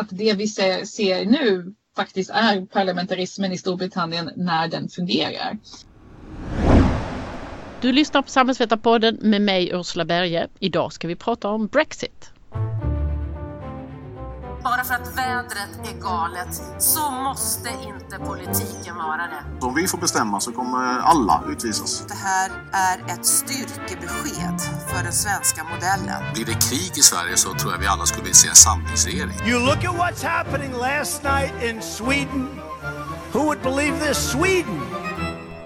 att det vi ser, ser nu faktiskt är parlamentarismen i Storbritannien när den fungerar. Du lyssnar på Samhällsvetarpodden med mig Ursula Berge. Idag ska vi prata om Brexit. Bara för att vädret är galet så måste inte politiken vara det. Om vi får bestämma så kommer alla utvisas. Det här är ett styrkebesked för den svenska modellen. Blir det krig i Sverige så tror jag vi alla skulle vilja se en samlingsregering. You look at what's happening last night in Sweden. Who would believe this? Sweden!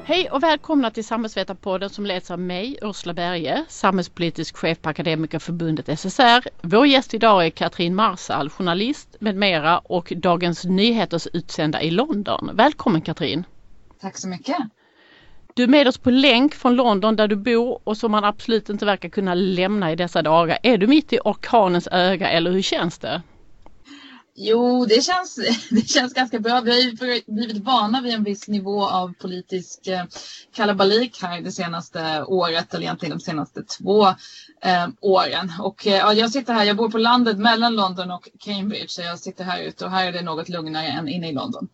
Hej och välkomna till Samhällsvetarpodden som leds av mig, Ursula Berge, samhällspolitisk chef på Akademikerförbundet SSR. Vår gäst idag är Katrin Marsal, journalist med mera och Dagens Nyheters utsända i London. Välkommen Katrin! Tack så mycket! Du är med oss på länk från London där du bor och som man absolut inte verkar kunna lämna i dessa dagar. Är du mitt i orkanens öga eller hur känns det? Jo, det känns, det känns ganska bra. Vi har ju blivit vana vid en viss nivå av politisk eh, kalabalik här det senaste året, eller egentligen de senaste två eh, åren. Och eh, jag sitter här, jag bor på landet mellan London och Cambridge, så jag sitter här ute och här är det något lugnare än inne i London.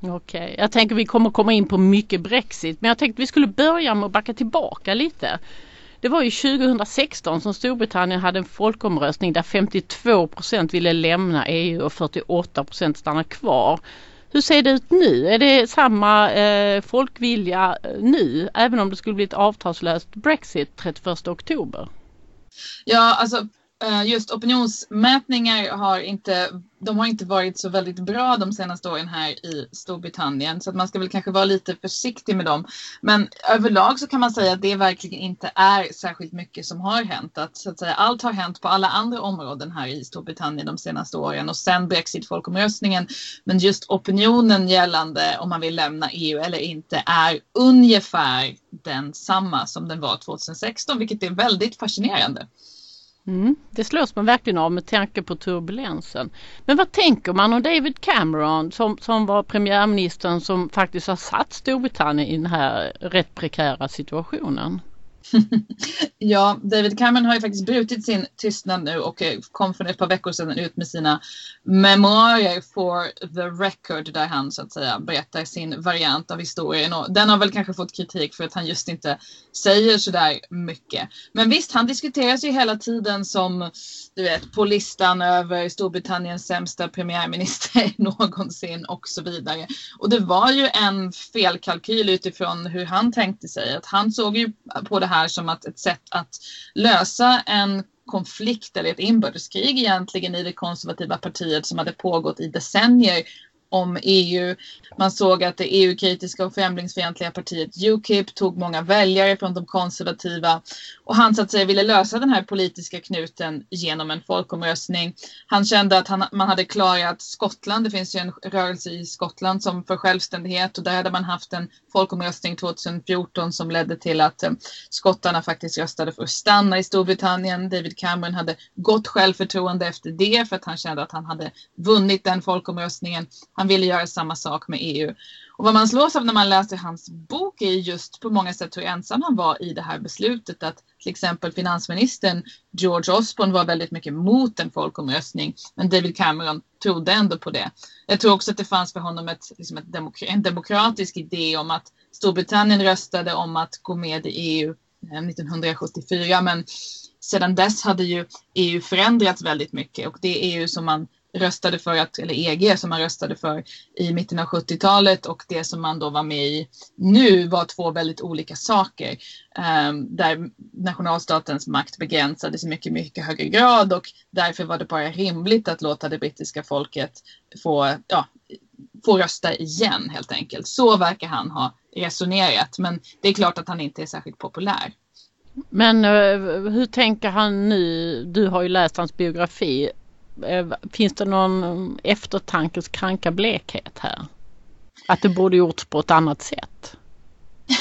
Okej, okay. jag tänker vi kommer komma in på mycket Brexit, men jag tänkte vi skulle börja med att backa tillbaka lite. Det var ju 2016 som Storbritannien hade en folkomröstning där 52% ville lämna EU och 48% stanna kvar. Hur ser det ut nu? Är det samma eh, folkvilja eh, nu även om det skulle bli ett avtalslöst Brexit 31 oktober? Ja, alltså Eh, just opinionsmätningar har inte, de har inte varit så väldigt bra de senaste åren här i Storbritannien så att man ska väl kanske vara lite försiktig med dem. Men överlag så kan man säga att det verkligen inte är särskilt mycket som har hänt. Att, så att säga, allt har hänt på alla andra områden här i Storbritannien de senaste åren och sen Brexit-folkomröstningen. Men just opinionen gällande om man vill lämna EU eller inte är ungefär densamma som den var 2016, vilket är väldigt fascinerande. Mm, det slås man verkligen av med tanke på turbulensen. Men vad tänker man om David Cameron som, som var premiärministern som faktiskt har satt Storbritannien i den här rätt prekära situationen? ja, David Cameron har ju faktiskt brutit sin tystnad nu och eh, kom för ett par veckor sedan ut med sina memoarer for the record där han så att säga berättar sin variant av historien och den har väl kanske fått kritik för att han just inte säger så där mycket. Men visst, han diskuteras ju hela tiden som du vet på listan över Storbritanniens sämsta premiärminister någonsin och så vidare. Och det var ju en felkalkyl utifrån hur han tänkte sig att han såg ju på det här här som att ett sätt att lösa en konflikt eller ett inbördeskrig egentligen i det konservativa partiet som hade pågått i decennier om EU. Man såg att det EU-kritiska och främlingsfientliga partiet Ukip tog många väljare från de konservativa och han så att säga ville lösa den här politiska knuten genom en folkomröstning. Han kände att han, man hade klarat Skottland. Det finns ju en rörelse i Skottland som för självständighet och där hade man haft en folkomröstning 2014 som ledde till att eh, skottarna faktiskt röstade för att stanna i Storbritannien. David Cameron hade gott självförtroende efter det för att han kände att han hade vunnit den folkomröstningen. Han ville göra samma sak med EU. Och vad man slås av när man läser hans bok är just på många sätt hur ensam han var i det här beslutet. Att till exempel finansministern George Osborne var väldigt mycket mot en folkomröstning. Men David Cameron trodde ändå på det. Jag tror också att det fanns för honom ett, liksom ett demok en demokratisk idé om att Storbritannien röstade om att gå med i EU 1974 eh, men sedan dess hade ju EU förändrats väldigt mycket och det EU som man röstade för att, eller EG som man röstade för i mitten av 70-talet och det som man då var med i nu var två väldigt olika saker. Um, där nationalstatens makt begränsades i mycket, mycket högre grad och därför var det bara rimligt att låta det brittiska folket få, ja, få rösta igen helt enkelt. Så verkar han ha resonerat men det är klart att han inte är särskilt populär. Men uh, hur tänker han nu? Du har ju läst hans biografi. Eh, finns det någon eftertankens kranka blekhet här? Att det borde gjorts på ett annat sätt?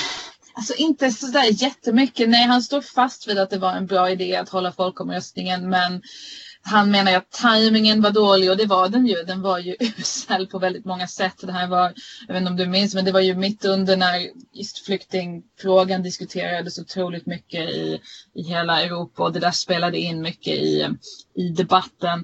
Alltså inte sådär jättemycket. Nej, han står fast vid att det var en bra idé att hålla folkomröstningen men han menar att tajmingen var dålig och det var den ju. Den var ju usel på väldigt många sätt. Det här var, jag vet inte om du minns, men det var ju mitt under när just flyktingfrågan diskuterades otroligt mycket i, i hela Europa och det där spelade in mycket i, i debatten.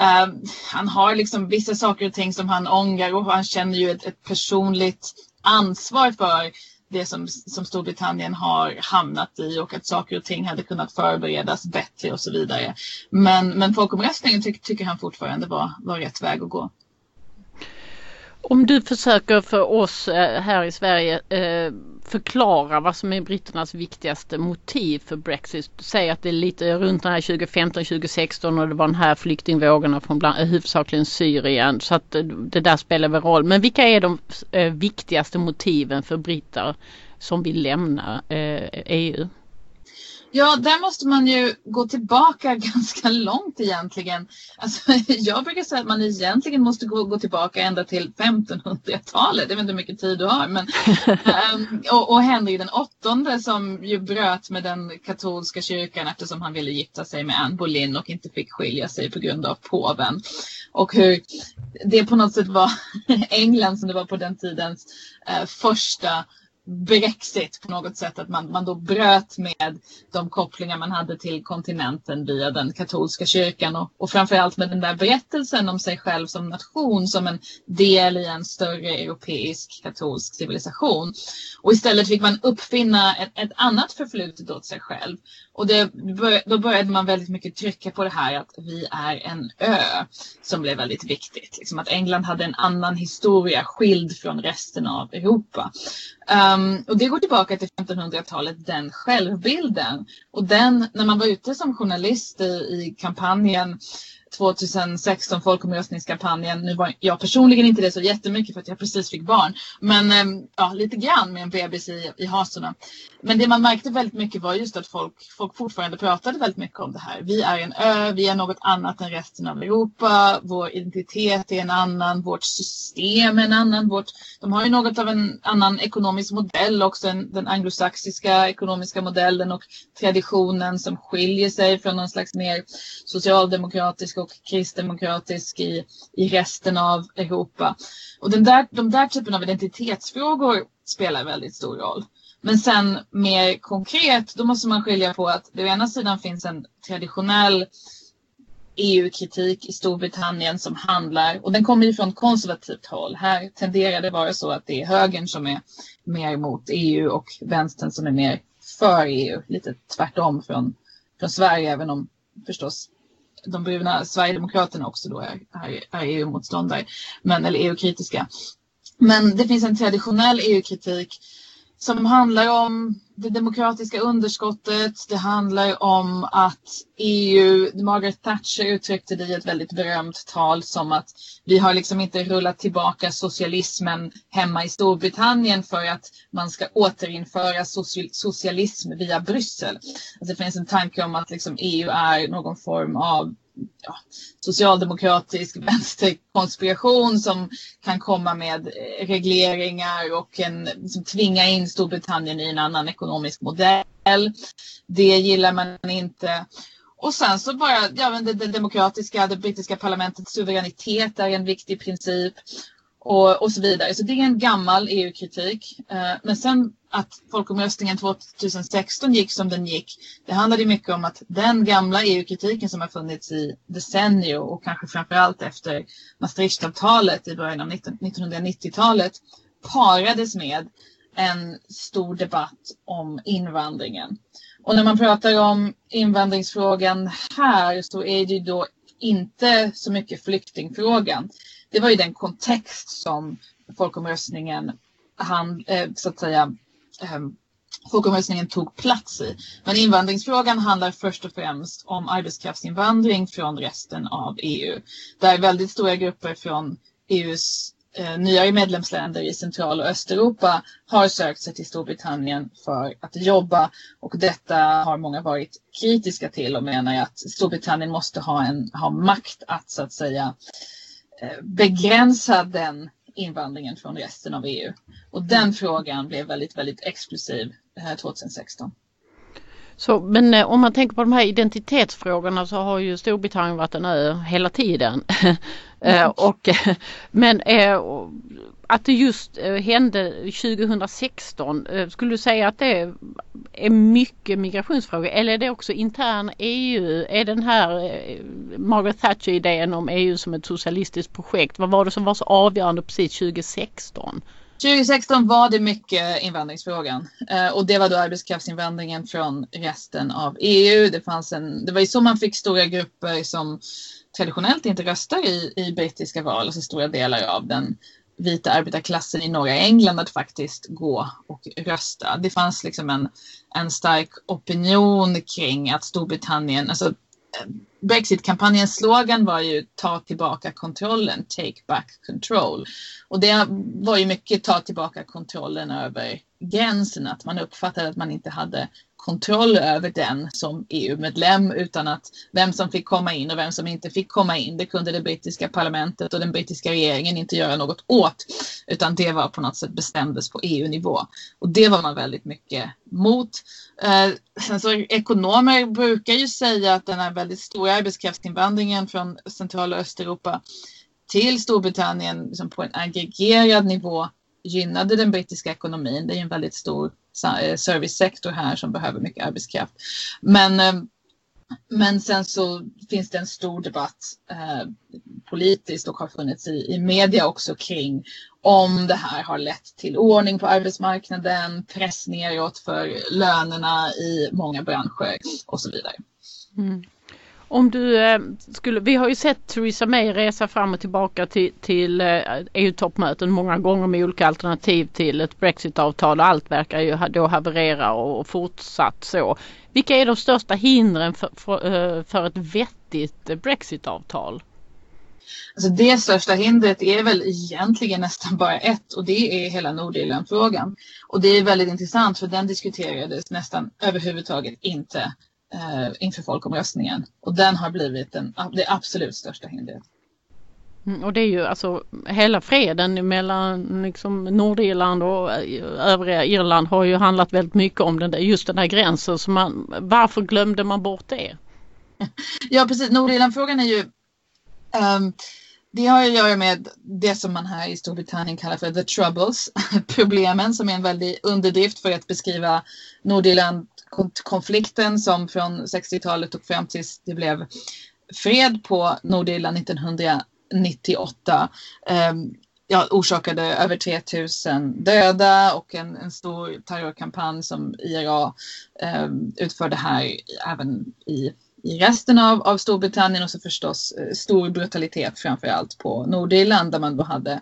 Uh, han har liksom vissa saker och ting som han ångrar och han känner ju ett, ett personligt ansvar för det som, som Storbritannien har hamnat i och att saker och ting hade kunnat förberedas bättre och så vidare. Men, men folkomröstningen ty, tycker han fortfarande var, var rätt väg att gå. Om du försöker för oss eh, här i Sverige eh, förklara vad som är britternas viktigaste motiv för Brexit. Säg att det är lite runt den här 2015-2016 och det var den här flyktingvågorna från bland, eh, huvudsakligen Syrien. Så att det där spelar väl roll. Men vilka är de viktigaste motiven för britter som vill lämna EU? Ja, där måste man ju gå tillbaka ganska långt egentligen. Alltså, jag brukar säga att man egentligen måste gå, gå tillbaka ända till 1500-talet. Jag vet inte hur mycket tid du har. Men, um, och, och Henry den åttonde som ju bröt med den katolska kyrkan eftersom han ville gifta sig med Anne Boleyn och inte fick skilja sig på grund av påven. Och hur det på något sätt var England som det var på den tidens uh, första Brexit på något sätt, att man, man då bröt med de kopplingar man hade till kontinenten via den katolska kyrkan och, och framförallt med den där berättelsen om sig själv som nation som en del i en större europeisk katolsk civilisation. Och istället fick man uppfinna ett, ett annat förflutet åt sig själv. Och det, då började man väldigt mycket trycka på det här att vi är en ö som blev väldigt viktigt. Liksom att England hade en annan historia skild från resten av Europa. Um, och det går tillbaka till 1500-talet, den självbilden. Och den, när man var ute som journalist i, i kampanjen 2016 folkomröstningskampanjen. Nu var jag personligen inte det så jättemycket för att jag precis fick barn. Men eh, ja, lite grann med en bebis i, i hasorna. Men det man märkte väldigt mycket var just att folk, folk fortfarande pratade väldigt mycket om det här. Vi är en ö, vi är något annat än resten av Europa. Vår identitet är en annan, vårt system är en annan. Vårt, de har ju något av en annan ekonomisk modell också, en, den anglosaxiska ekonomiska modellen och traditionen som skiljer sig från någon slags mer socialdemokratisk och kristdemokratisk i, i resten av Europa. Och den där, de där typen av identitetsfrågor spelar väldigt stor roll. Men sen mer konkret, då måste man skilja på att det å ena sidan finns en traditionell EU-kritik i Storbritannien som handlar, och den kommer ju från konservativt håll. Här tenderar det vara så att det är högern som är mer mot EU och vänstern som är mer för EU. Lite tvärtom från, från Sverige, även om förstås de bruna Sverigedemokraterna också då är, är, är EU-motståndare, men, eller EU-kritiska. Men det finns en traditionell EU-kritik som handlar om det demokratiska underskottet. Det handlar om att EU, Margaret Thatcher uttryckte det i ett väldigt berömt tal som att vi har liksom inte rullat tillbaka socialismen hemma i Storbritannien för att man ska återinföra socialism via Bryssel. Alltså det finns en tanke om att liksom EU är någon form av ja, socialdemokratisk vänsterkonspiration som kan komma med regleringar och en, som tvinga in Storbritannien i en annan ekonomisk modell. Det gillar man inte. Och sen så bara, ja men det, det demokratiska, det brittiska parlamentets suveränitet är en viktig princip och, och så vidare. Så det är en gammal EU-kritik. Eh, men sen att folkomröstningen 2016 gick som den gick, det handlade mycket om att den gamla EU-kritiken som har funnits i decennier och kanske framförallt efter Maastrichtavtalet i början av 1990-talet parades med en stor debatt om invandringen. Och när man pratar om invandringsfrågan här så är det ju då inte så mycket flyktingfrågan det var ju den kontext som folkomröstningen han, eh, så att säga, ehm, folkomröstningen tog plats i. Men invandringsfrågan handlar först och främst om arbetskraftsinvandring från resten av EU. Där väldigt stora grupper från EUs Eh, nyare medlemsländer i Central och Östeuropa har sökt sig till Storbritannien för att jobba och detta har många varit kritiska till och menar att Storbritannien måste ha, en, ha makt att så att säga Eh, begränsa den invandringen från resten av EU. Och den frågan blev väldigt, väldigt exklusiv eh, 2016. Så, men eh, om man tänker på de här identitetsfrågorna så har ju Storbritannien varit en ö hela tiden. Eh, och, men eh, att det just hände 2016, eh, skulle du säga att det är mycket migrationsfrågor eller är det också intern EU? Är den här Margaret Thatcher-idén om EU som ett socialistiskt projekt, vad var det som var så avgörande precis 2016? 2016 var det mycket invandringsfrågan eh, och det var då arbetskraftsinvandringen från resten av EU. Det, fanns en, det var ju så man fick stora grupper som traditionellt inte röstar i, i brittiska val, alltså stora delar av den vita arbetarklassen i norra England att faktiskt gå och rösta. Det fanns liksom en, en stark opinion kring att Storbritannien, alltså eh, Brexit-kampanjens slogan var ju ta tillbaka kontrollen, take back control. Och det var ju mycket ta tillbaka kontrollen över gränsen, att man uppfattade att man inte hade kontroll över den som EU-medlem utan att vem som fick komma in och vem som inte fick komma in, det kunde det brittiska parlamentet och den brittiska regeringen inte göra något åt, utan det var på något sätt bestämdes på EU-nivå. Och det var man väldigt mycket mot. Eh, så ekonomer brukar ju säga att den här väldigt stora arbetskraftsinvandringen från centrala Östeuropa till Storbritannien liksom på en aggregerad nivå gynnade den brittiska ekonomin. Det är en väldigt stor eh, servicesektor här som behöver mycket arbetskraft. Men, eh, Mm. men sen så finns det en stor debatt eh, politiskt och har funnits i, i media också kring om det här har lett till ordning på arbetsmarknaden, press neråt för lönerna i många branscher och så vidare. Mm. Om du eh, skulle, vi har ju sett Theresa May resa fram och tillbaka till, till eh, EU-toppmöten många gånger med olika alternativ till ett Brexit-avtal och allt verkar ju då haverera och fortsatt så. Vilka är de största hindren för, för, eh, för ett vettigt eh, Brexit-avtal? Alltså det största hindret är väl egentligen nästan bara ett och det är hela Nordirland-frågan. Och det är väldigt intressant för den diskuterades nästan överhuvudtaget inte eh, inför folkomröstningen. Och den har blivit den, det absolut största hindret. Mm, och det är ju alltså hela freden mellan liksom Nordirland och eh, övriga Irland har ju handlat väldigt mycket om den där, just den här gränsen. Så man, varför glömde man bort det? Ja precis, Nordirlandfrågan är ju um, det har att göra med det som man här i Storbritannien kallar för the troubles, problemen som är en väldig underdrift för att beskriva Nordirland konflikten som från 60-talet och fram tills det blev fred på Nordirland 1998 eh, ja, orsakade över 3000 döda och en, en stor terrorkampanj som IRA eh, utförde här även i, i resten av, av Storbritannien och så förstås eh, stor brutalitet framför allt på Nordirland där man då hade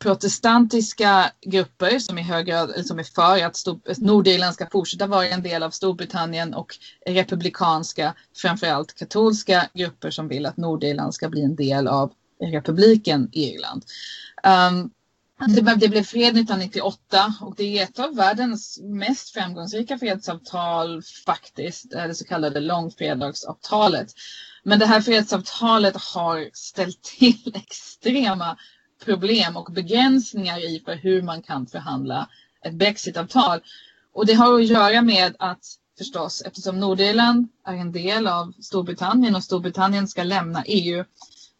protestantiska grupper som i hög grad som är för att Nordirland ska fortsätta vara en del av Storbritannien och republikanska, framförallt katolska grupper som vill att Nordirland ska bli en del av republiken Irland. Um, det, det blev fred 1998 och det är ett av världens mest framgångsrika fredsavtal faktiskt, eh, det så kallade långfredagsavtalet. Men det här fredsavtalet har ställt till extrema problem och begränsningar i för hur man kan förhandla ett Brexit-avtal. Och det har att göra med att förstås eftersom Nordirland är en del av Storbritannien och Storbritannien ska lämna EU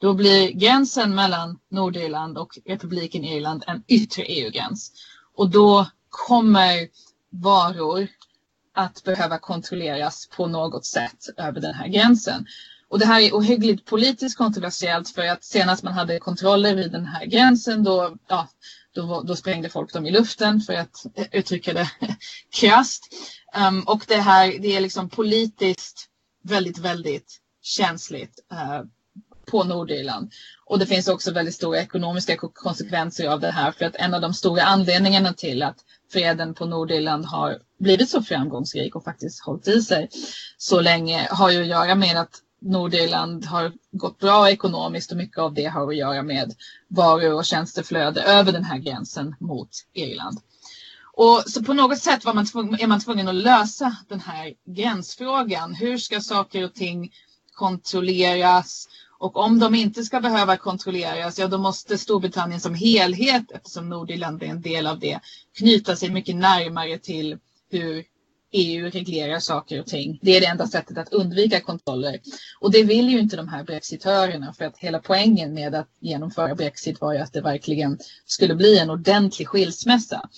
då blir gränsen mellan Nordirland och republiken Irland en yttre EU-gräns. Och då kommer varor att behöva kontrolleras på något sätt över den här gränsen. Och det här är ohyggligt politiskt kontroversiellt för att senast man hade kontroller vid den här gränsen då, ja, då, då sprängde folk dem i luften för att uttrycka det krasst. Um, och det här det är liksom politiskt väldigt, väldigt känsligt uh, på Nordirland. Och det finns också väldigt stora ekonomiska konsekvenser av det här för att en av de stora anledningarna till att freden på Nordirland har blivit så framgångsrik och faktiskt hållit i sig så länge har ju att göra med att Nordirland har gått bra ekonomiskt och mycket av det har att göra med varor och tjänsteflöde över den här gränsen mot Irland. Och så på något sätt var man tvungen, är man tvungen att lösa den här gränsfrågan. Hur ska saker och ting kontrolleras? Och om de inte ska behöva kontrolleras, ja då måste Storbritannien som helhet, eftersom Nordirland är en del av det, knyta sig mycket närmare till hur EU reglerar saker och ting. Det är det enda sättet att undvika kontroller. Och det vill ju inte de här brexitörerna för att hela poängen med att genomföra brexit var ju att det verkligen skulle bli en ordentlig skilsmässa.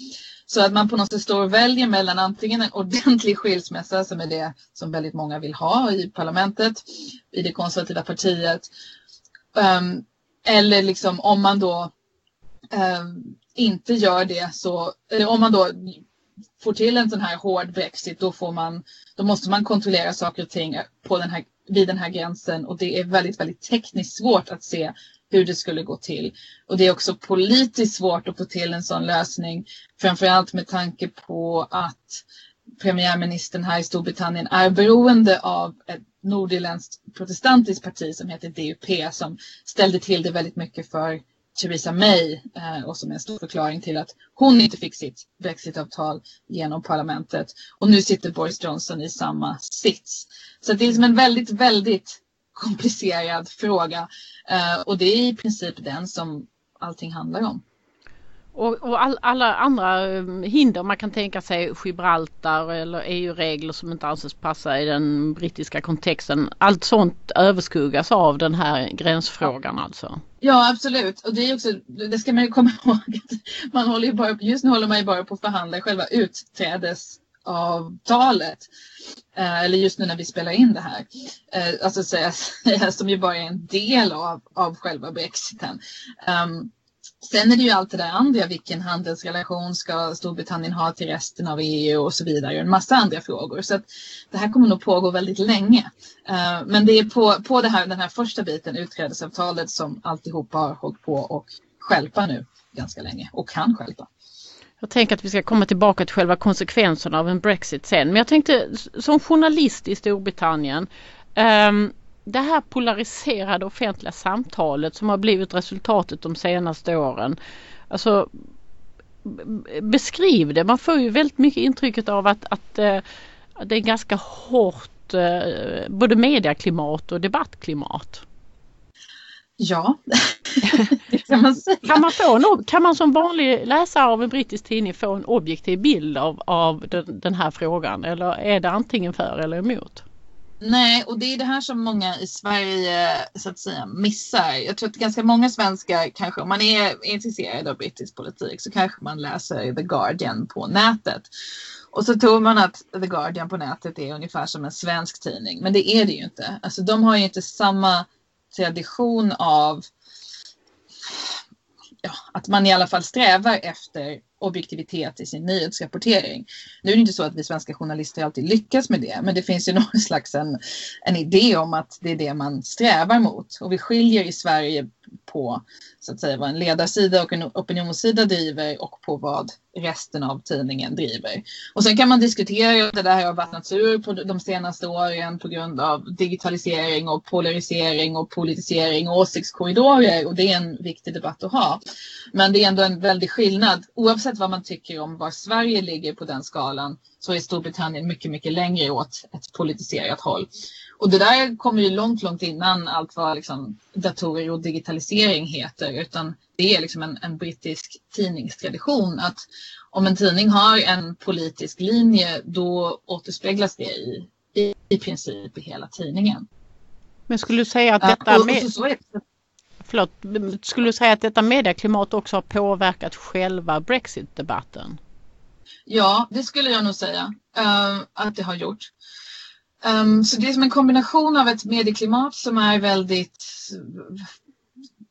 Så att man på något sätt står och väljer mellan antingen en ordentlig skilsmässa som är det som väldigt många vill ha i parlamentet, i det konservativa partiet. Um, eller liksom om man då um, inte gör det så, om man då får till en sån här hård brexit då, får man, då måste man kontrollera saker och ting på den här, vid den här gränsen och det är väldigt, väldigt tekniskt svårt att se hur det skulle gå till. Och det är också politiskt svårt att få till en sån lösning, framförallt med tanke på att premiärministern här i Storbritannien är beroende av ett nordirländskt protestantiskt parti som heter DUP som ställde till det väldigt mycket för Theresa May eh, och som är en stor förklaring till att hon inte fick sitt brexitavtal genom parlamentet. Och nu sitter Boris Johnson i samma sits. Så det är som en väldigt, väldigt komplicerad fråga eh, och det är i princip den som allting handlar om. Och, och all, alla andra um, hinder man kan tänka sig Gibraltar eller EU-regler som inte anses passa i den brittiska kontexten. Allt sånt överskuggas av den här gränsfrågan alltså. Ja absolut och det är också, det ska man ju komma ihåg. Man håller ju bara, just nu håller man ju bara på att förhandla själva utträdesavtalet. Eh, eller just nu när vi spelar in det här. Eh, alltså säga, som ju bara är en del av, av själva brexiten. Um, Sen är det ju allt det där andra, vilken handelsrelation ska Storbritannien ha till resten av EU och så vidare. En massa andra frågor. Så att det här kommer nog pågå väldigt länge. Eh, men det är på, på det här, den här första biten, utträdesavtalet, som alltihopa har hållit på och skälpa nu ganska länge och kan skälpa. Jag tänker att vi ska komma tillbaka till själva konsekvenserna av en Brexit sen. Men jag tänkte som journalist i Storbritannien um, det här polariserade offentliga samtalet som har blivit resultatet de senaste åren. Alltså beskriv det. Man får ju väldigt mycket intrycket av att, att, uh, det är ganska hårt uh, både medieklimat och debattklimat. Ja, det kan man säga. Kan man, få en, kan man som vanlig läsare av en brittisk tidning få en objektiv bild av, av den, den här frågan eller är det antingen för eller emot? Nej, och det är det här som många i Sverige så att säga missar. Jag tror att ganska många svenskar kanske, om man är intresserad av brittisk politik så kanske man läser The Guardian på nätet. Och så tror man att The Guardian på nätet är ungefär som en svensk tidning, men det är det ju inte. Alltså de har ju inte samma tradition av ja, att man i alla fall strävar efter objektivitet i sin nyhetsrapportering. Nu är det inte så att vi svenska journalister alltid lyckas med det, men det finns ju någon slags en, en idé om att det är det man strävar mot. Och vi skiljer i Sverige på så att säga vad en ledarsida och en opinionssida driver och på vad resten av tidningen driver. Och sen kan man diskutera det där har vattnats ur på de senaste åren på grund av digitalisering och polarisering och politisering och åsiktskorridorer och det är en viktig debatt att ha. Men det är ändå en väldig skillnad oavsett vad man tycker om var Sverige ligger på den skalan så är Storbritannien mycket, mycket längre åt ett politiserat håll. Och det där kommer ju långt, långt innan allt vad liksom datorer och digitalisering heter, utan det är liksom en, en brittisk tidningstradition att om en tidning har en politisk linje, då återspeglas det i, i, i princip i hela tidningen. Men skulle du säga att detta med... Förlåt, skulle du säga att detta medieklimat också har påverkat själva Brexit-debatten? Ja, det skulle jag nog säga uh, att det har gjort. Um, så det är som en kombination av ett medieklimat som är väldigt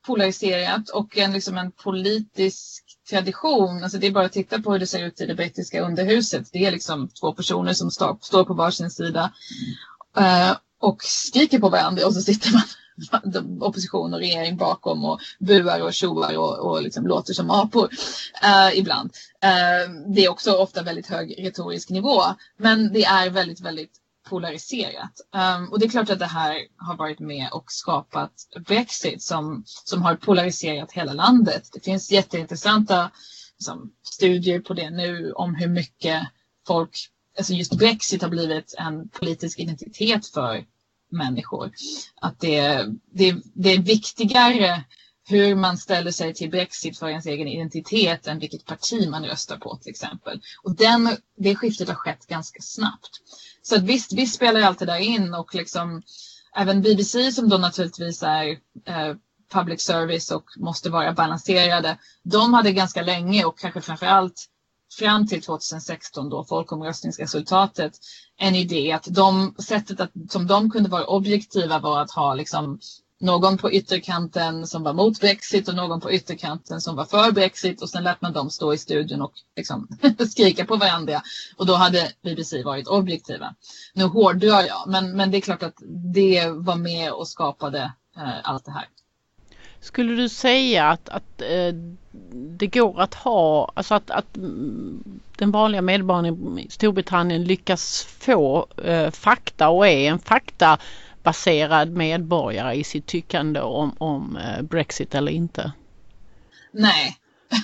polariserat och en, liksom en politisk tradition. Alltså det är bara att titta på hur det ser ut i det brittiska underhuset. Det är liksom två personer som står, står på varsin sida uh, och skriker på varandra och så sitter man opposition och regering bakom och buar och tjoar och, och liksom låter som apor uh, ibland. Uh, det är också ofta väldigt hög retorisk nivå, men det är väldigt, väldigt polariserat. Um, och det är klart att det här har varit med och skapat Brexit som, som har polariserat hela landet. Det finns jätteintressanta liksom, studier på det nu om hur mycket folk, alltså just Brexit har blivit en politisk identitet för människor. Att det, det, det är viktigare hur man ställer sig till Brexit för ens egen identitet än vilket parti man röstar på till exempel. Och den, det skiftet har skett ganska snabbt. Så att visst, visst spelar allt det där in och liksom även BBC som då naturligtvis är eh, public service och måste vara balanserade. De hade ganska länge och kanske framför allt fram till 2016 då folkomröstningsresultatet en idé att de sättet att, som de kunde vara objektiva var att ha liksom någon på ytterkanten som var mot Brexit och någon på ytterkanten som var för Brexit och sen lät man dem stå i studion och liksom skrika på varandra och då hade BBC varit objektiva. Nu hårdrar jag men, men det är klart att det var med och skapade eh, allt det här. Skulle du säga att, att eh, det går att ha, alltså att, att den vanliga medborgaren i Storbritannien lyckas få eh, fakta och är en fakta baserad medborgare i sitt tyckande om, om eh, Brexit eller inte? Nej,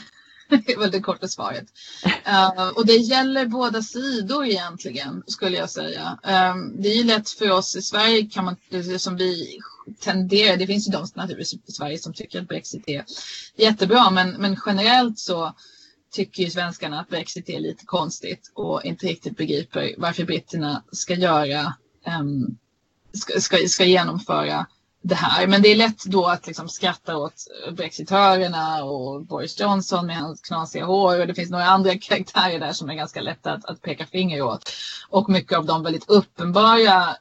det är väl det korta svaret. Uh, och det gäller båda sidor egentligen skulle jag säga. Um, det är ju lätt för oss i Sverige kan man, det som vi tenderar, det finns ju de naturligtvis i Sverige som tycker att Brexit är jättebra men, men generellt så tycker ju svenskarna att Brexit är lite konstigt och inte riktigt begriper varför britterna ska göra um, ska, ska, ska genomföra det här. Men det är lätt då att liksom skratta åt brexitörerna och Boris Johnson med hans knasiga hår och det finns några andra karaktärer där som är ganska lätta att, att peka finger åt. Och mycket av de väldigt uppenbara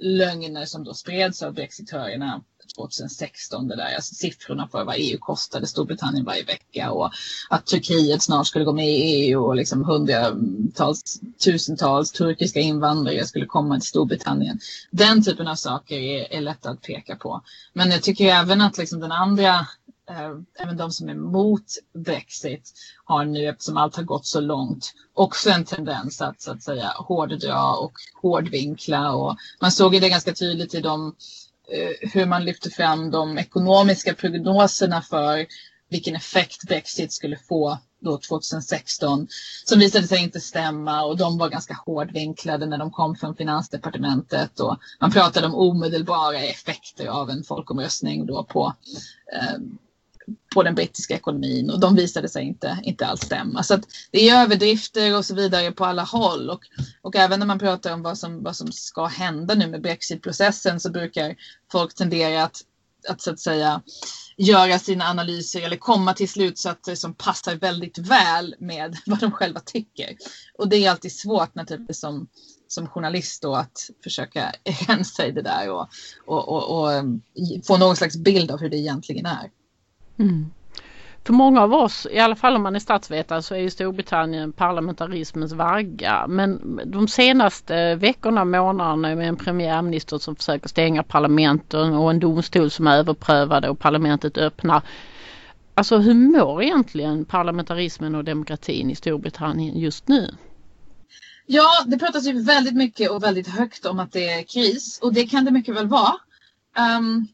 lögner som då spreds av brexitörerna 2016, det där, alltså siffrorna för vad EU kostade Storbritannien varje vecka och att Turkiet snart skulle gå med i EU och liksom hundratals, tusentals turkiska invandrare skulle komma till Storbritannien. Den typen av saker är, är lätta att peka på. Men jag tycker även att liksom den andra eh, även de som är emot Brexit har nu, eftersom allt har gått så långt, också en tendens att så att säga hårddra och hårdvinkla. Och man såg det ganska tydligt i de Eh, hur man lyfter fram de ekonomiska prognoserna för vilken effekt Brexit skulle få då 2016 som visade sig inte stämma och de var ganska hårdvinklade när de kom från finansdepartementet och man pratade om omedelbara effekter av en folkomröstning då på eh, på den brittiska ekonomin och de visade sig inte, inte alls stämma. Så det är överdrifter och så vidare på alla håll och, och även när man pratar om vad som, vad som ska hända nu med brexitprocessen så brukar folk tendera att, att så att säga göra sina analyser eller komma till slutsatser som passar väldigt väl med vad de själva tycker. Och det är alltid svårt naturligtvis som, som journalist då att försöka rensa i det där och, och, och, och få någon slags bild av hur det egentligen är. Mm. För många av oss, i alla fall om man är statsvetare, så är ju Storbritannien parlamentarismens vagga. Men de senaste veckorna, månaderna med en premiärminister som försöker stänga parlamenten och en domstol som överprövade och parlamentet öppnar. Alltså hur mår egentligen parlamentarismen och demokratin i Storbritannien just nu? Ja, det pratas ju väldigt mycket och väldigt högt om att det är kris och det kan det mycket väl vara. Um,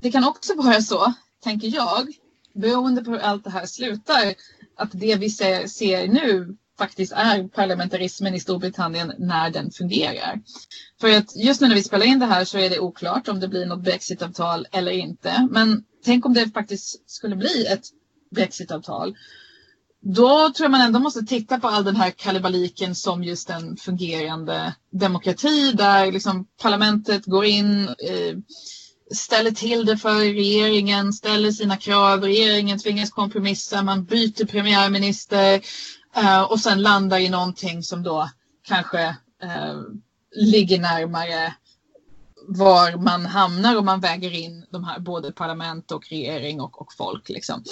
det kan också vara så tänker jag, beroende på hur allt det här slutar, att det vi ser, ser nu faktiskt är parlamentarismen i Storbritannien när den fungerar. För att just nu när vi spelar in det här så är det oklart om det blir något brexitavtal eller inte. Men tänk om det faktiskt skulle bli ett brexitavtal. Då tror jag man ändå måste titta på all den här kalibaliken som just en fungerande demokrati där liksom parlamentet går in eh, ställer till det för regeringen, ställer sina krav, regeringen tvingas kompromissa, man byter premiärminister eh, och sen landar i någonting som då kanske eh, ligger närmare var man hamnar om man väger in de här både parlament och regering och, och folk. Liksom.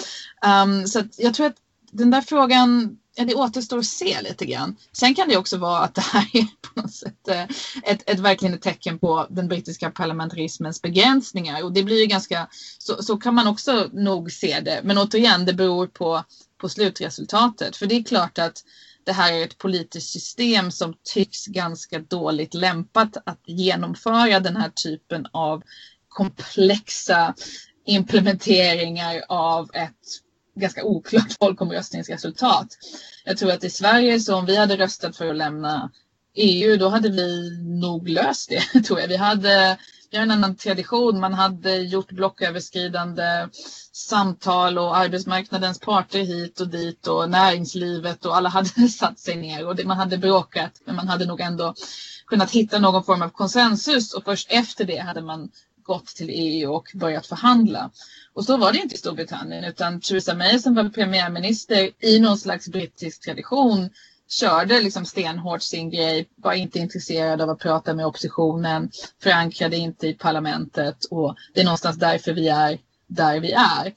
Um, så jag tror att den där frågan ja, det återstår att se lite grann. Sen kan det också vara att det här är på något sätt eh, ett, ett verkligen ett tecken på den brittiska parlamentarismens begränsningar och det blir ju ganska, så, så kan man också nog se det. Men återigen, det beror på, på slutresultatet. För det är klart att det här är ett politiskt system som tycks ganska dåligt lämpat att genomföra den här typen av komplexa implementeringar av ett ganska oklart folkomröstningsresultat. Jag tror att i Sverige så om vi hade röstat för att lämna EU då hade vi nog löst det tror jag. Vi hade vi har en annan tradition. Man hade gjort blocköverskridande samtal och arbetsmarknadens parter hit och dit och näringslivet och alla hade satt sig ner och man hade bråkat men man hade nog ändå kunnat hitta någon form av konsensus och först efter det hade man gått till EU och börjat förhandla. Och så var det inte i Storbritannien utan Theresa May som var premiärminister i någon slags brittisk tradition körde liksom stenhårt sin grej, var inte intresserad av att prata med oppositionen, förankrade inte i parlamentet och det är någonstans därför vi är där vi är.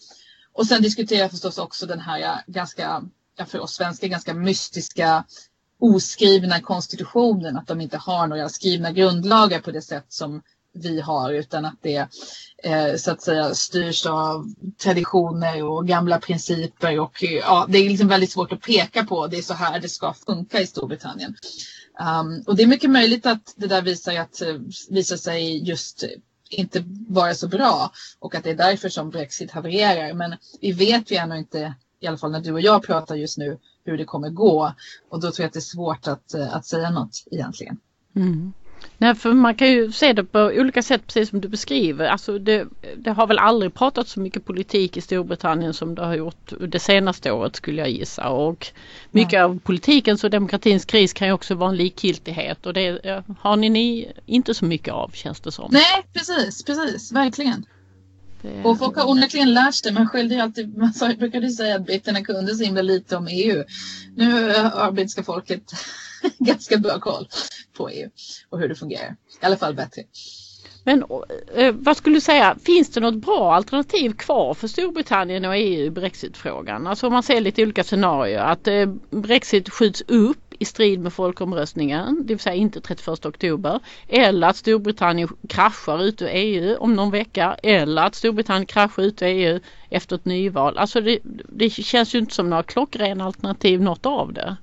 Och sen diskuterar jag förstås också den här ganska, för oss svenskar, ganska mystiska oskrivna konstitutionen, att de inte har några skrivna grundlagar på det sätt som vi har utan att det eh, så att säga styrs av traditioner och gamla principer och ja, det är liksom väldigt svårt att peka på. Det är så här det ska funka i Storbritannien. Um, och det är mycket möjligt att det där visar, att, eh, visar sig just inte vara så bra och att det är därför som Brexit havererar. Men vi vet ju ännu inte, i alla fall när du och jag pratar just nu, hur det kommer gå. Och då tror jag att det är svårt att, eh, att säga något egentligen. Mm. Nej, för man kan ju se det på olika sätt precis som du beskriver. Alltså det, det har väl aldrig pratat så mycket politik i Storbritannien som det har gjort det senaste året skulle jag gissa. Och mycket Nej. av politikens och demokratins kris kan ju också vara en likgiltighet och det har ni, ni inte så mycket av känns det som. Nej precis, precis, verkligen. Det... Och folk har onekligen lärt sig. Man skyllde ju alltid, man brukade säga att britterna kunde så himla lite om EU. Nu har brittiska folket ganska bra koll på EU och hur det fungerar. I alla fall bättre. Men eh, eh, vad skulle du säga, finns det något bra alternativ kvar för Storbritannien och EU i Brexitfrågan? Alltså om man ser lite olika scenarier att eh, Brexit skjuts upp i strid med folkomröstningen, det vill säga inte 31 oktober. Eller att Storbritannien kraschar ut ur EU om någon vecka. Eller att Storbritannien kraschar ut ur EU efter ett nyval. Alltså det, det känns ju inte som några klockrena alternativ något av det.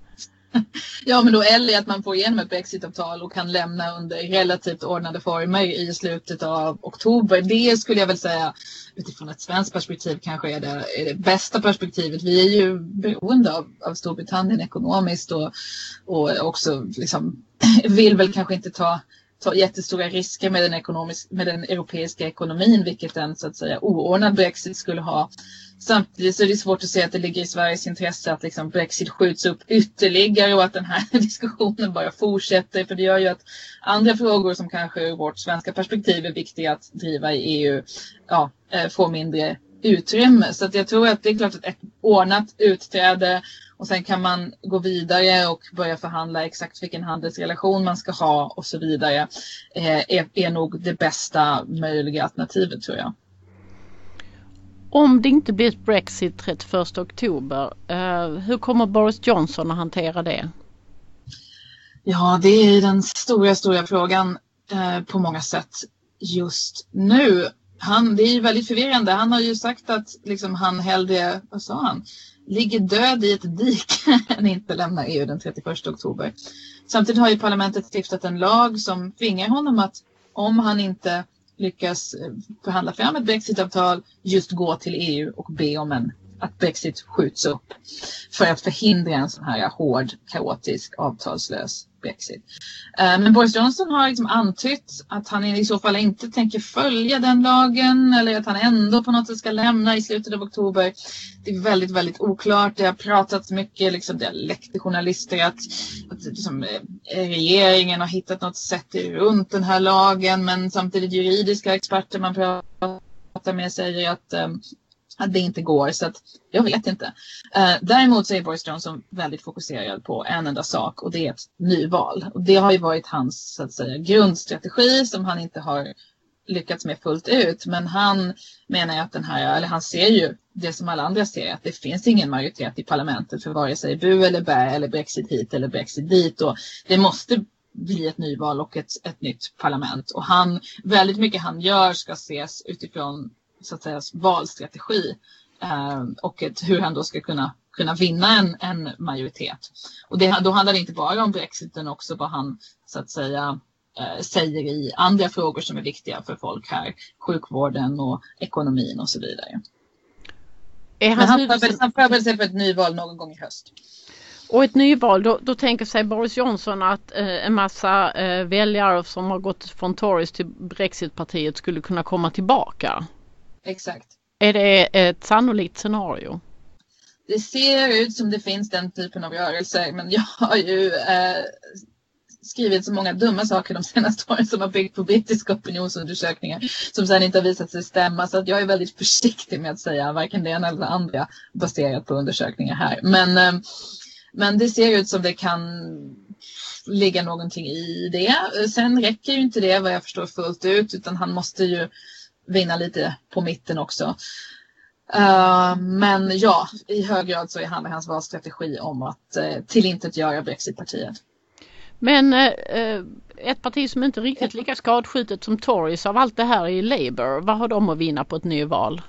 Ja, men då eller att man får igenom ett brexitavtal och kan lämna under relativt ordnade former i slutet av oktober. Det skulle jag väl säga utifrån ett svenskt perspektiv kanske är det, är det bästa perspektivet. Vi är ju beroende av, av Storbritannien ekonomiskt och, och också liksom vill väl kanske inte ta ta jättestora risker med den, ekonomisk, med den europeiska ekonomin, vilket en så att säga oordnad Brexit skulle ha. Samtidigt så är det svårt att se att det ligger i Sveriges intresse att liksom Brexit skjuts upp ytterligare och att den här diskussionen bara fortsätter. För det gör ju att andra frågor som kanske ur vårt svenska perspektiv är viktiga att driva i EU ja, eh, får mindre utrymme. Så att jag tror att det är klart att ett ordnat utträde och sen kan man gå vidare och börja förhandla exakt vilken handelsrelation man ska ha och så vidare. Eh, är, är nog det bästa möjliga alternativet tror jag. Om det inte blir Brexit 31 oktober, eh, hur kommer Boris Johnson att hantera det? Ja, det är den stora, stora frågan eh, på många sätt just nu. Han, det är ju väldigt förvirrande. Han har ju sagt att liksom, han hellre, vad sa han, ligger död i ett dike än inte lämnar EU den 31 oktober. Samtidigt har ju parlamentet stiftat en lag som tvingar honom att om han inte lyckas eh, förhandla fram ett brexitavtal just gå till EU och be om en, att brexit skjuts upp för att förhindra en sån här hård, kaotisk, avtalslös Brexit. Eh, men Boris Johnson har liksom antytt att han i så fall inte tänker följa den lagen eller att han ändå på något sätt ska lämna i slutet av oktober. Det är väldigt, väldigt oklart. Det har pratats mycket, liksom, det har läckt till journalister att, att liksom, eh, regeringen har hittat något sätt runt den här lagen men samtidigt juridiska experter man pratar med säger att um, att det inte går. Så att jag vet inte. Uh, däremot så är Boris Johnson väldigt fokuserad på en enda sak och det är ett nyval. Och det har ju varit hans så att säga, grundstrategi som han inte har lyckats med fullt ut. Men han menar att den här, eller han ser ju det som alla andra ser, att det finns ingen majoritet i parlamentet för vare sig bu eller bä eller Brexit hit eller Brexit dit. Och det måste bli ett nyval och ett, ett nytt parlament. Och han, väldigt mycket han gör ska ses utifrån så att säga, valstrategi eh, och ett, hur han då ska kunna, kunna vinna en, en majoritet. Och det, då handlar det inte bara om Brexit utan också vad han så att säga eh, säger i andra frågor som är viktiga för folk här. Sjukvården och ekonomin och så vidare. Är han, han förbereder sig för ett nyval någon gång i höst. Och ett nyval, då, då tänker sig Boris Johnson att eh, en massa eh, väljare som har gått från Tories till Brexitpartiet skulle kunna komma tillbaka. Exakt. Är det ett sannolikt scenario? Det ser ut som det finns den typen av rörelser men jag har ju eh, skrivit så många dumma saker de senaste åren som har byggt på brittiska opinionsundersökningar som sedan inte har visat sig stämma. Så att jag är väldigt försiktig med att säga varken det ena eller det andra baserat på undersökningar här. Men, eh, men det ser ut som det kan ligga någonting i det. Sen räcker ju inte det vad jag förstår fullt ut utan han måste ju vinna lite på mitten också. Uh, men ja, i hög grad så handlar hans valstrategi om att uh, tillintetgöra Brexitpartiet. Men uh, ett parti som inte riktigt lika skadskjutet som Tories av allt det här är Labour. Vad har de att vinna på ett nyval?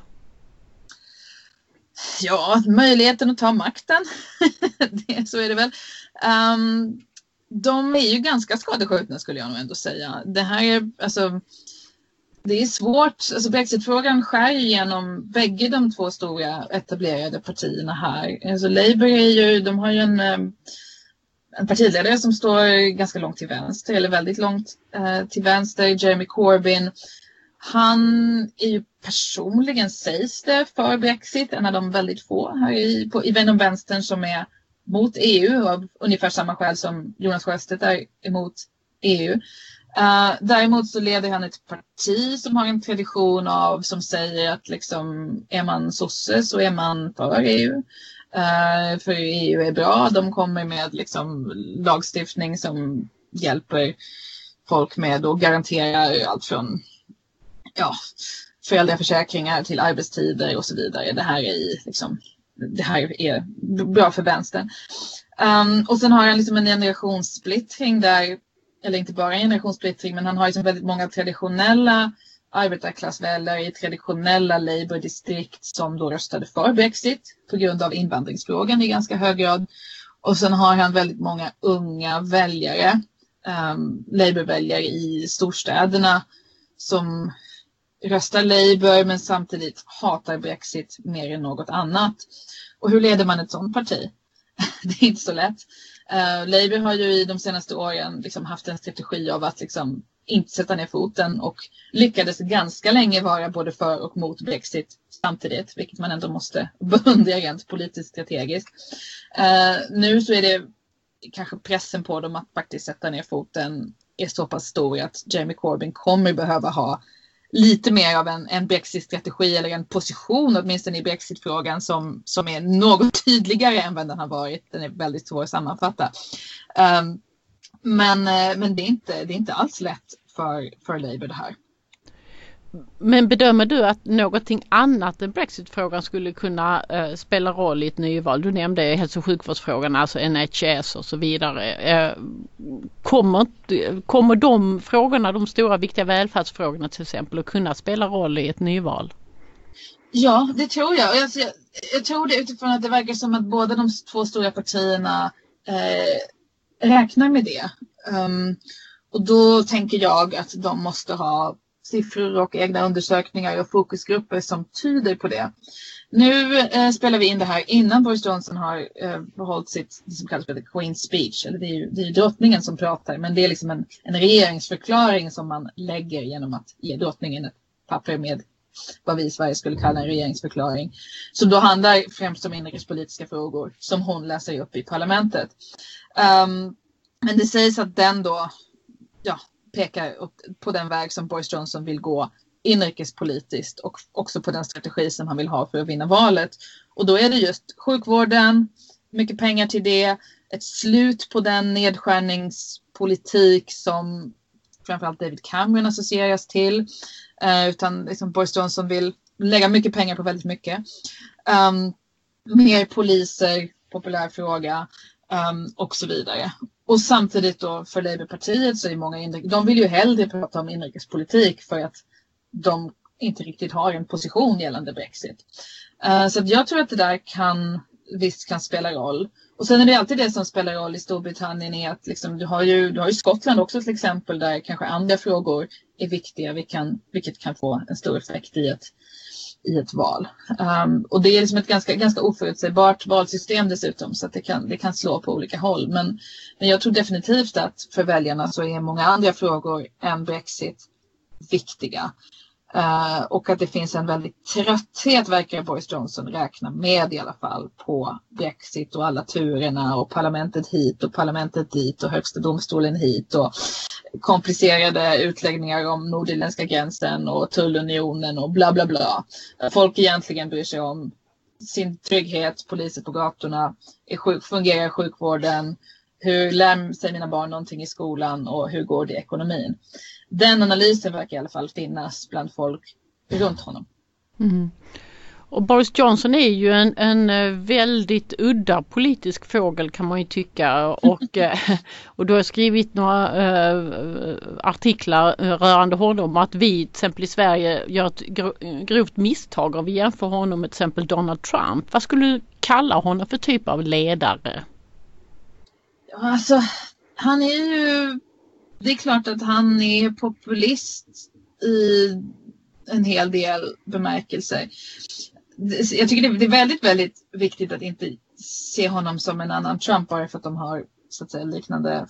Ja, möjligheten att ta makten. det, så är det väl. Um, de är ju ganska skadeskjutna skulle jag nog ändå säga. Det här är alltså det är svårt. Alltså Brexitfrågan skär igenom bägge de två stora etablerade partierna här. Alltså Labour är ju, de har ju en, eh, en partiledare som står ganska långt till vänster, eller väldigt långt eh, till vänster, Jeremy Corbyn. Han är ju personligen, sägs det, för Brexit, en av de väldigt få här i, på, i vänstern som är mot EU av ungefär samma skäl som Jonas Sjöstedt är emot EU. Uh, däremot så leder han ett parti som har en tradition av som säger att liksom är man sosse så är man för EU. Uh, eh, för EU är bra. De kommer med liksom lagstiftning som hjälper folk med och garanterar allt från ja, föräldraförsäkringar till arbetstider och så vidare. Det här är, liksom, det här är bra för vänstern. Um, och sen har han liksom en generationssplittring där eller inte bara generationssplittring, men han har liksom väldigt många traditionella arbetarklassväljare i traditionella Labour-distrikt som då röstade för Brexit på grund av invandringsfrågan i ganska hög grad. Och sen har han väldigt många unga väljare, um, Labour-väljare i storstäderna som röstar Labour men samtidigt hatar Brexit mer än något annat. Och hur leder man ett sådant parti? det är inte så lätt. Uh, Labour har ju i de senaste åren liksom haft en strategi av att liksom inte sätta ner foten och lyckades ganska länge vara både för och mot Brexit samtidigt, vilket man ändå måste beundra rent politiskt strategiskt. Uh, nu så är det kanske pressen på dem att faktiskt sätta ner foten är så pass stor att Jamie Corbyn kommer behöva ha lite mer av en, en Brexit-strategi eller en position åtminstone i Brexit-frågan som, som är något tydligare än vad den har varit. Den är väldigt svår att sammanfatta. Um, men eh, men det, är inte, det är inte alls lätt för, för Labour det här. Men bedömer du att någonting annat än Brexitfrågan skulle kunna eh, spela roll i ett nyval? Du nämnde hälso och sjukvårdsfrågan, alltså NHS och så vidare. Eh, kommer, kommer de frågorna, de stora viktiga välfärdsfrågorna till exempel, att kunna spela roll i ett nyval? Ja, det tror jag. Jag, jag, jag tror det utifrån att det verkar som att båda de två stora partierna eh, räknar med det. Um, och då tänker jag att de måste ha siffror och egna undersökningar och fokusgrupper som tyder på det. Nu eh, spelar vi in det här innan Boris Johnson har eh, behållit sitt, det som kallas för the Queen's speech. Eller det är ju det är drottningen som pratar, men det är liksom en, en regeringsförklaring som man lägger genom att ge drottningen ett papper med vad vi i Sverige skulle kalla en regeringsförklaring. Som då handlar främst om inrikespolitiska frågor som hon läser upp i parlamentet. Um, men det sägs att den då ja, pekar på den väg som Boris Johnson vill gå inrikespolitiskt och också på den strategi som han vill ha för att vinna valet. Och då är det just sjukvården, mycket pengar till det, ett slut på den nedskärningspolitik som framförallt David Cameron associeras till. Eh, utan liksom Boris Johnson vill lägga mycket pengar på väldigt mycket. Um, mer poliser, populär fråga um, ehm, och så vidare. Och samtidigt då för Labourpartiet så är många inrikes, de vill ju hellre prata om inrikespolitik för att de inte riktigt har en position gällande Brexit. Uh, så jag tror att det där kan visst kan spela roll. Och sen är det alltid det som spelar roll i Storbritannien är att liksom, du, har ju, du har ju Skottland också till exempel där kanske andra frågor är viktiga vilket kan, vilket kan få en stor effekt i ett, i ett val. Um, och det är liksom ett ganska, ganska oförutsägbart valsystem dessutom så att det kan, det kan slå på olika håll. Men, men jag tror definitivt att för väljarna så är många andra frågor än Brexit viktiga. Uh, och att det finns en väldigt trötthet verkar Boris Johnson räkna med i alla fall på Brexit och alla turerna och parlamentet hit och parlamentet dit och högsta domstolen hit och komplicerade utläggningar om nordirländska gränsen och tullunionen och bla bla bla. Folk egentligen bryr sig om sin trygghet, poliser på gatorna, är fungerar sjukvården, hur lär sig mina barn någonting i skolan och hur går det i ekonomin? Den analysen verkar i alla fall finnas bland folk runt honom. Mm. Och Boris Johnson är ju en, en eh, väldigt udda politisk fågel kan man ju tycka och, eh, och du har skrivit några äh, artiklar rörande honom att vi till exempel i Sverige gör ett grovt misstag om vi jämför honom med till exempel Donald Trump. Vad skulle du kalla honom för typ av ledare? Alltså, han är ju... Det är klart att han är populist i en hel del bemärkelser. Jag tycker det är väldigt, väldigt viktigt att inte se honom som en annan Trump bara för att de har så att säga liknande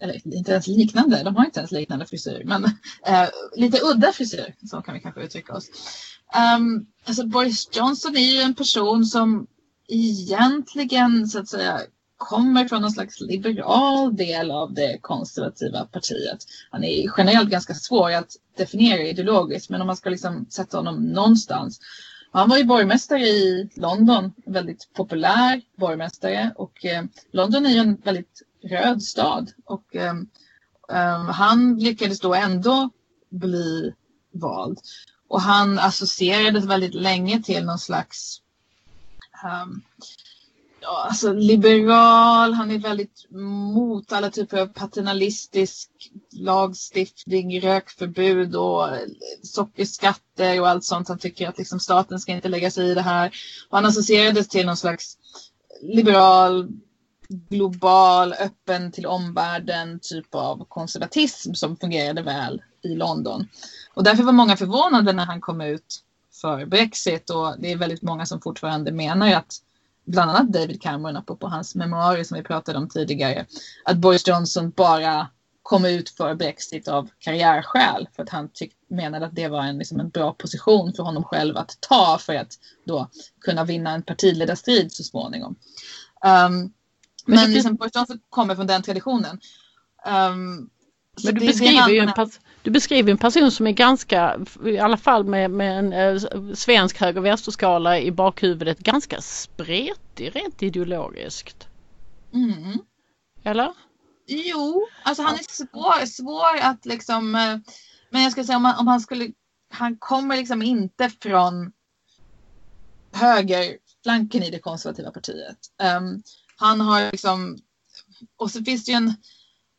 eller inte ens liknande, de har inte ens liknande frisyr, men äh, lite udda frisyr, så kan vi kanske uttrycka oss. Um, alltså Boris Johnson är ju en person som egentligen så att säga kommer från någon slags liberal del av det konservativa partiet. Han är generellt ganska svår att definiera ideologiskt men om man ska liksom sätta honom någonstans. Han var ju borgmästare i London, väldigt populär borgmästare och eh, London är ju en väldigt röd stad och eh, eh, han lyckades då ändå bli vald. Och han associerades väldigt länge till någon slags um, ja, alltså liberal, han är väldigt mot alla typer av paternalistisk lagstiftning, rökförbud och sockerskatter och allt sånt. Han tycker att liksom staten ska inte lägga sig i det här. Och han associerades till någon slags liberal, global, öppen till omvärlden typ av konservatism som fungerade väl i London. Och därför var många förvånade när han kom ut för Brexit och det är väldigt många som fortfarande menar att bland annat David Cameron, på hans memoarer som vi pratade om tidigare, att Boris Johnson bara kom ut för Brexit av karriärskäl för att han tyck, menade att det var en, liksom en bra position för honom själv att ta för att då kunna vinna en partiledarstrid så småningom. Um, men men liksom, Boris Johnson kommer från den traditionen. Um, men du beskriver, ju en du beskriver en person som är ganska, i alla fall med, med en eh, svensk höger vänsterskala i bakhuvudet, ganska spretig rent ideologiskt. Mm. Eller? Jo, alltså han är svår, svår att liksom, eh, men jag ska säga om han, om han skulle, han kommer liksom inte från högerflanken i det konservativa partiet. Um, han har liksom, och så finns det ju en,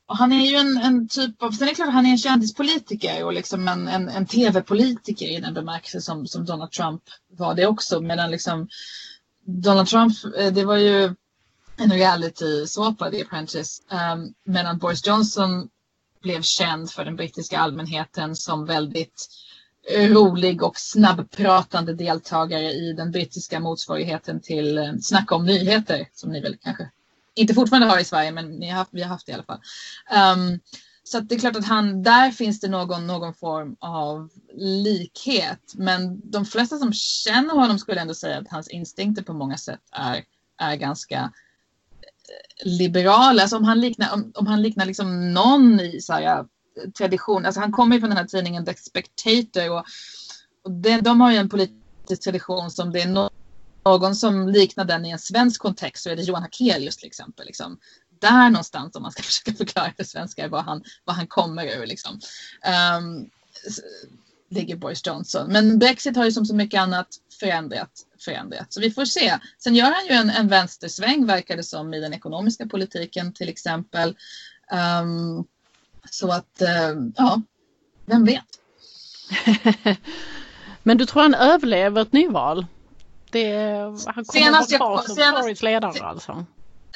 och han är ju en, en, typ av, sen är det klart han är en kändispolitiker och liksom en, en, en tv-politiker i den bemärkelse som, som Donald Trump var det också. Medan liksom Donald Trump, eh, det var ju en reality-såpa, The Apprentice. Um, ehm, medan Boris Johnson blev känd för den brittiska allmänheten som väldigt rolig och snabbpratande deltagare i den brittiska motsvarigheten till eh, Snacka om nyheter som ni väl kanske inte fortfarande har i Sverige, men ni har haft, vi har haft det i alla fall. Um, så det är klart att han, där finns det någon, någon form av likhet. Men de flesta som känner honom skulle ändå säga att hans instinkter på många sätt är, är ganska eh, liberala. Alltså om han liknar, om, om han liknar liksom någon i så här, eh, tradition, alltså han kommer ju från den här tidningen The Spectator och, och det, de har ju en politisk tradition som det är no någon som liknar den i en svensk kontext så är det Johan Hakelius till exempel. Liksom. Där någonstans om man ska försöka förklara för svenskar vad han, vad han kommer ur. Liksom. Ehm, um, ligger Boris Johnson. Men Brexit har ju som så mycket annat förändrat. förändrat. Så vi får se. Sen gör han ju en, en vänstersväng verkar det som i den ekonomiska politiken till exempel. Um, så att, uh, ja, vem vet. Men du tror han överlever ett nyval? Det, han kommer senast vara kvar som senast, ledare alltså.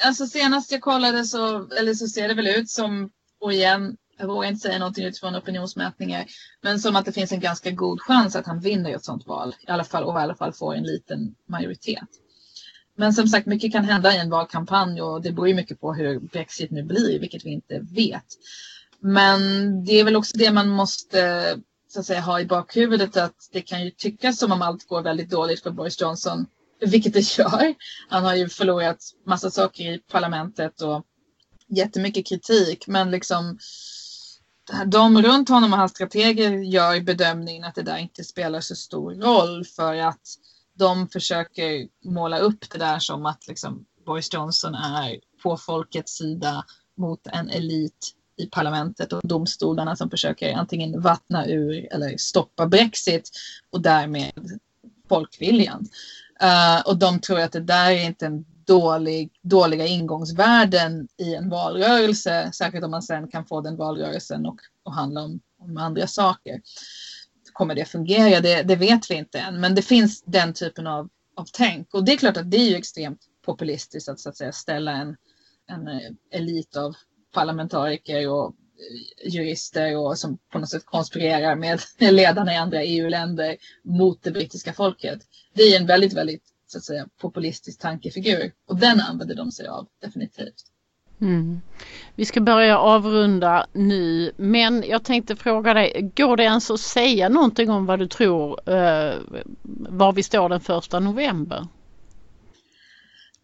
Alltså senast jag kollade så, eller så ser det väl ut som, och igen, jag vågar inte säga någonting utifrån opinionsmätningar, men som att det finns en ganska god chans att han vinner ett sådant val. I alla fall, och i alla fall får en liten majoritet. Men som sagt, mycket kan hända i en valkampanj och det beror ju mycket på hur Brexit nu blir, vilket vi inte vet. Men det är väl också det man måste så att säga, ha i bakhuvudet att det kan ju tyckas som om allt går väldigt dåligt för Boris Johnson, vilket det gör. Han har ju förlorat massa saker i parlamentet och jättemycket kritik, men liksom de runt honom och hans strateger gör bedömningen att det där inte spelar så stor roll för att de försöker måla upp det där som att liksom Boris Johnson är på folkets sida mot en elit i parlamentet och domstolarna som försöker antingen vattna ur eller stoppa Brexit och därmed folkviljan. Uh, och de tror att det där är inte en dålig, dåliga ingångsvärden i en valrörelse, särskilt om man sen kan få den valrörelsen och, och handla om, om andra saker. Kommer det fungera? Det, det, vet vi inte än, men det finns den typen av, av tänk och det är klart att det är ju extremt populistiskt att, så att säga, ställa en, en elit av parlamentariker och eh, jurister och som på något sätt konspirerar med ledarna i andra EU-länder mot det brittiska folket. Det är en väldigt, väldigt så att säga, populistisk tankefigur och den använder de sig av definitivt. Mm. Vi ska börja avrunda nu men jag tänkte fråga dig, går det ens att säga någonting om vad du tror eh, var vi står den första november?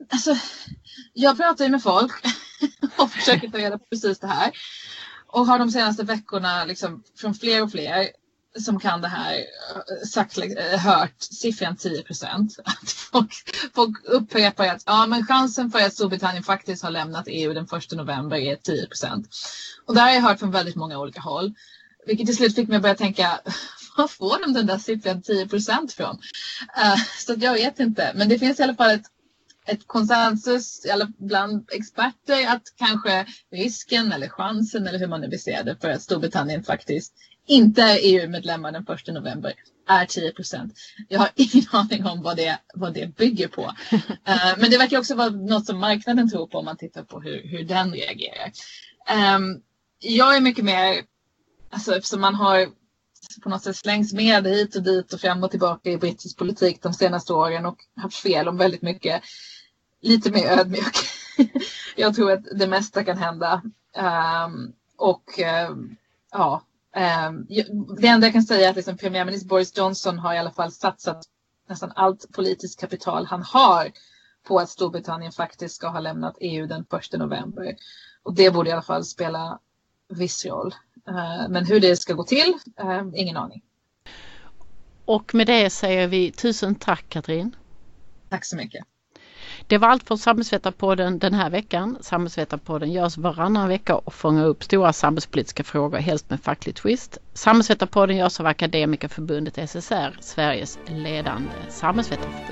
Alltså, jag pratar ju med folk och försöker ta reda på precis det här. Och har de senaste veckorna liksom från fler och fler som kan det här eh, sagt, eh, hört siffran 10 procent. Folk, folk upprepar att ja, men chansen för att Storbritannien faktiskt har lämnat EU den 1 november är 10 procent. Och det har jag hört från väldigt många olika håll. Vilket till slut fick mig att börja tänka, var får de den där siffran 10 procent från? Uh, så jag vet inte, men det finns i alla fall ett ett konsensus bland experter att kanske risken eller chansen eller hur man nu vill se det för att Storbritannien faktiskt inte är EU-medlemmar den 1 november är 10 procent. Jag har ingen aning om vad det, vad det bygger på. Uh, men det verkar också vara något som marknaden tror på om man tittar på hur, hur den reagerar. Um, jag är mycket mer, alltså eftersom man har på något sätt slängts med hit och dit och fram och tillbaka i brittisk politik de senaste åren och haft fel om väldigt mycket lite mer ödmjuk. jag tror att det mesta kan hända. Um, och uh, ja, um, det enda jag kan säga är att liksom premiärminister Boris Johnson har i alla fall satsat nästan allt politiskt kapital han har på att Storbritannien faktiskt ska ha lämnat EU den 1 november. Och det borde i alla fall spela viss roll. Uh, men hur det ska gå till, uh, ingen aning. Och med det säger vi tusen tack Katrin. Tack så mycket. Det var allt för Samhällsvetarpodden den här veckan. Samhällsvetarpodden görs varannan vecka och fångar upp stora samhällspolitiska frågor, helst med facklig twist. Samhällsvetarpodden görs av Akademikerförbundet SSR, Sveriges ledande samhällsvetarförbund.